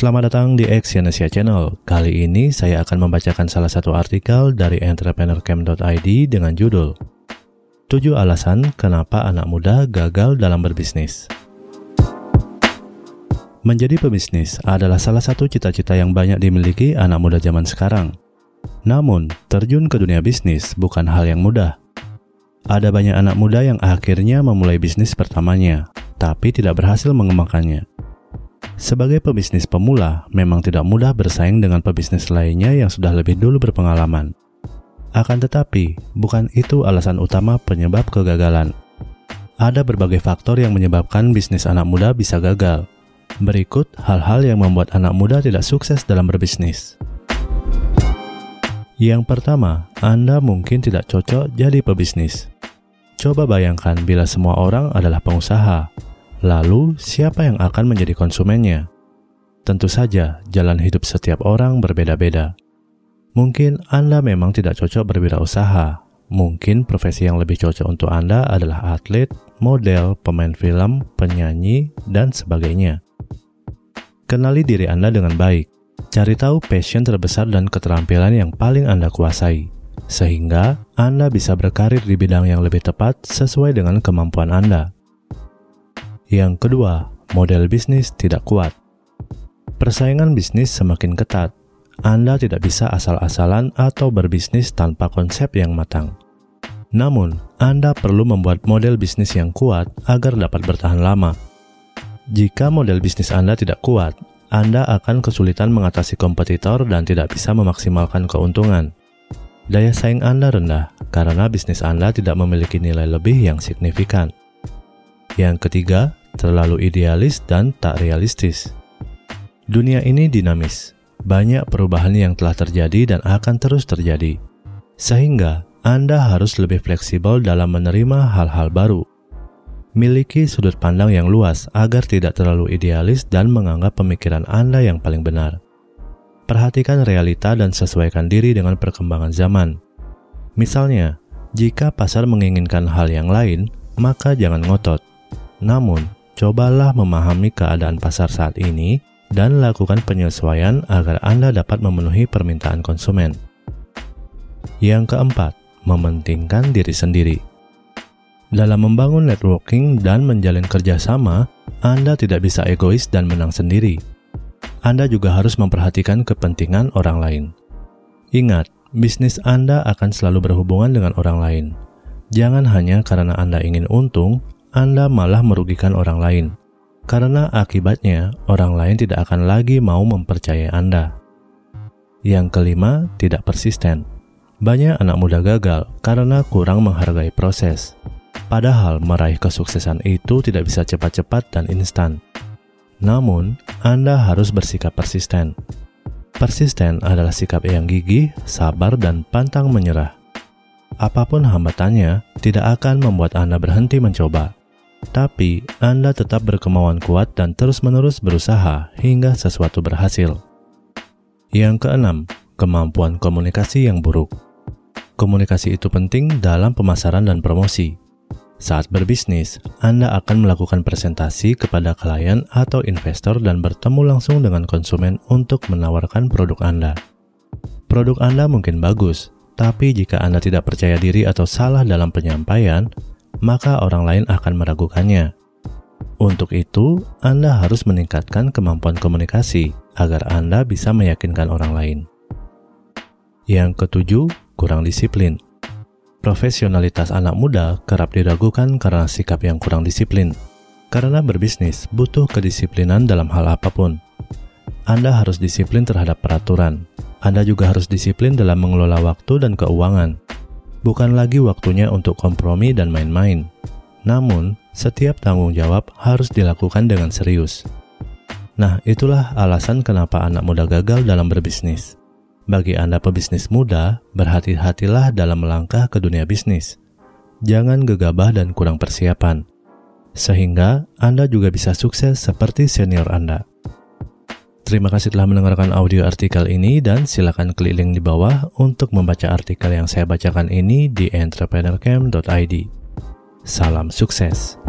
Selamat datang di Exyonesia Channel. Kali ini saya akan membacakan salah satu artikel dari entrepreneurcamp.id dengan judul 7 alasan kenapa anak muda gagal dalam berbisnis. Menjadi pebisnis adalah salah satu cita-cita yang banyak dimiliki anak muda zaman sekarang. Namun, terjun ke dunia bisnis bukan hal yang mudah. Ada banyak anak muda yang akhirnya memulai bisnis pertamanya, tapi tidak berhasil mengembangkannya. Sebagai pebisnis pemula, memang tidak mudah bersaing dengan pebisnis lainnya yang sudah lebih dulu berpengalaman. Akan tetapi, bukan itu alasan utama penyebab kegagalan. Ada berbagai faktor yang menyebabkan bisnis anak muda bisa gagal. Berikut hal-hal yang membuat anak muda tidak sukses dalam berbisnis. Yang pertama, Anda mungkin tidak cocok jadi pebisnis. Coba bayangkan bila semua orang adalah pengusaha, Lalu, siapa yang akan menjadi konsumennya? Tentu saja, jalan hidup setiap orang berbeda-beda. Mungkin Anda memang tidak cocok berwirausaha. Mungkin profesi yang lebih cocok untuk Anda adalah atlet, model, pemain film, penyanyi, dan sebagainya. Kenali diri Anda dengan baik. Cari tahu passion terbesar dan keterampilan yang paling Anda kuasai, sehingga Anda bisa berkarir di bidang yang lebih tepat sesuai dengan kemampuan Anda. Yang kedua, model bisnis tidak kuat. Persaingan bisnis semakin ketat. Anda tidak bisa asal-asalan atau berbisnis tanpa konsep yang matang. Namun, Anda perlu membuat model bisnis yang kuat agar dapat bertahan lama. Jika model bisnis Anda tidak kuat, Anda akan kesulitan mengatasi kompetitor dan tidak bisa memaksimalkan keuntungan. Daya saing Anda rendah karena bisnis Anda tidak memiliki nilai lebih yang signifikan. Yang ketiga, terlalu idealis dan tak realistis. Dunia ini dinamis, banyak perubahan yang telah terjadi dan akan terus terjadi, sehingga Anda harus lebih fleksibel dalam menerima hal-hal baru. Miliki sudut pandang yang luas agar tidak terlalu idealis dan menganggap pemikiran Anda yang paling benar. Perhatikan realita dan sesuaikan diri dengan perkembangan zaman. Misalnya, jika pasar menginginkan hal yang lain, maka jangan ngotot. Namun, cobalah memahami keadaan pasar saat ini dan lakukan penyesuaian agar Anda dapat memenuhi permintaan konsumen. Yang keempat, mementingkan diri sendiri. Dalam membangun networking dan menjalin kerjasama, Anda tidak bisa egois dan menang sendiri. Anda juga harus memperhatikan kepentingan orang lain. Ingat, bisnis Anda akan selalu berhubungan dengan orang lain. Jangan hanya karena Anda ingin untung, anda malah merugikan orang lain. Karena akibatnya, orang lain tidak akan lagi mau mempercayai Anda. Yang kelima, tidak persisten. Banyak anak muda gagal karena kurang menghargai proses. Padahal meraih kesuksesan itu tidak bisa cepat-cepat dan instan. Namun, Anda harus bersikap persisten. Persisten adalah sikap yang gigih, sabar, dan pantang menyerah. Apa pun hambatannya, tidak akan membuat Anda berhenti mencoba tapi Anda tetap berkemauan kuat dan terus-menerus berusaha hingga sesuatu berhasil. Yang keenam, kemampuan komunikasi yang buruk. Komunikasi itu penting dalam pemasaran dan promosi. Saat berbisnis, Anda akan melakukan presentasi kepada klien atau investor dan bertemu langsung dengan konsumen untuk menawarkan produk Anda. Produk Anda mungkin bagus, tapi jika Anda tidak percaya diri atau salah dalam penyampaian, maka orang lain akan meragukannya. Untuk itu, Anda harus meningkatkan kemampuan komunikasi agar Anda bisa meyakinkan orang lain. Yang ketujuh, kurang disiplin. Profesionalitas anak muda kerap diragukan karena sikap yang kurang disiplin. Karena berbisnis butuh kedisiplinan dalam hal apa pun. Anda harus disiplin terhadap peraturan. Anda juga harus disiplin dalam mengelola waktu dan keuangan bukan lagi waktunya untuk kompromi dan main-main. Namun, setiap tanggung jawab harus dilakukan dengan serius. Nah, itulah alasan kenapa anak muda gagal dalam berbisnis. Bagi Anda pebisnis muda, berhati-hatilah dalam melangkah ke dunia bisnis. Jangan gegabah dan kurang persiapan, sehingga Anda juga bisa sukses seperti senior Anda. Terima kasih telah mendengarkan audio artikel ini dan silakan klik link di bawah untuk membaca artikel yang saya bacakan ini di entrepreneurcamp.id. Salam sukses.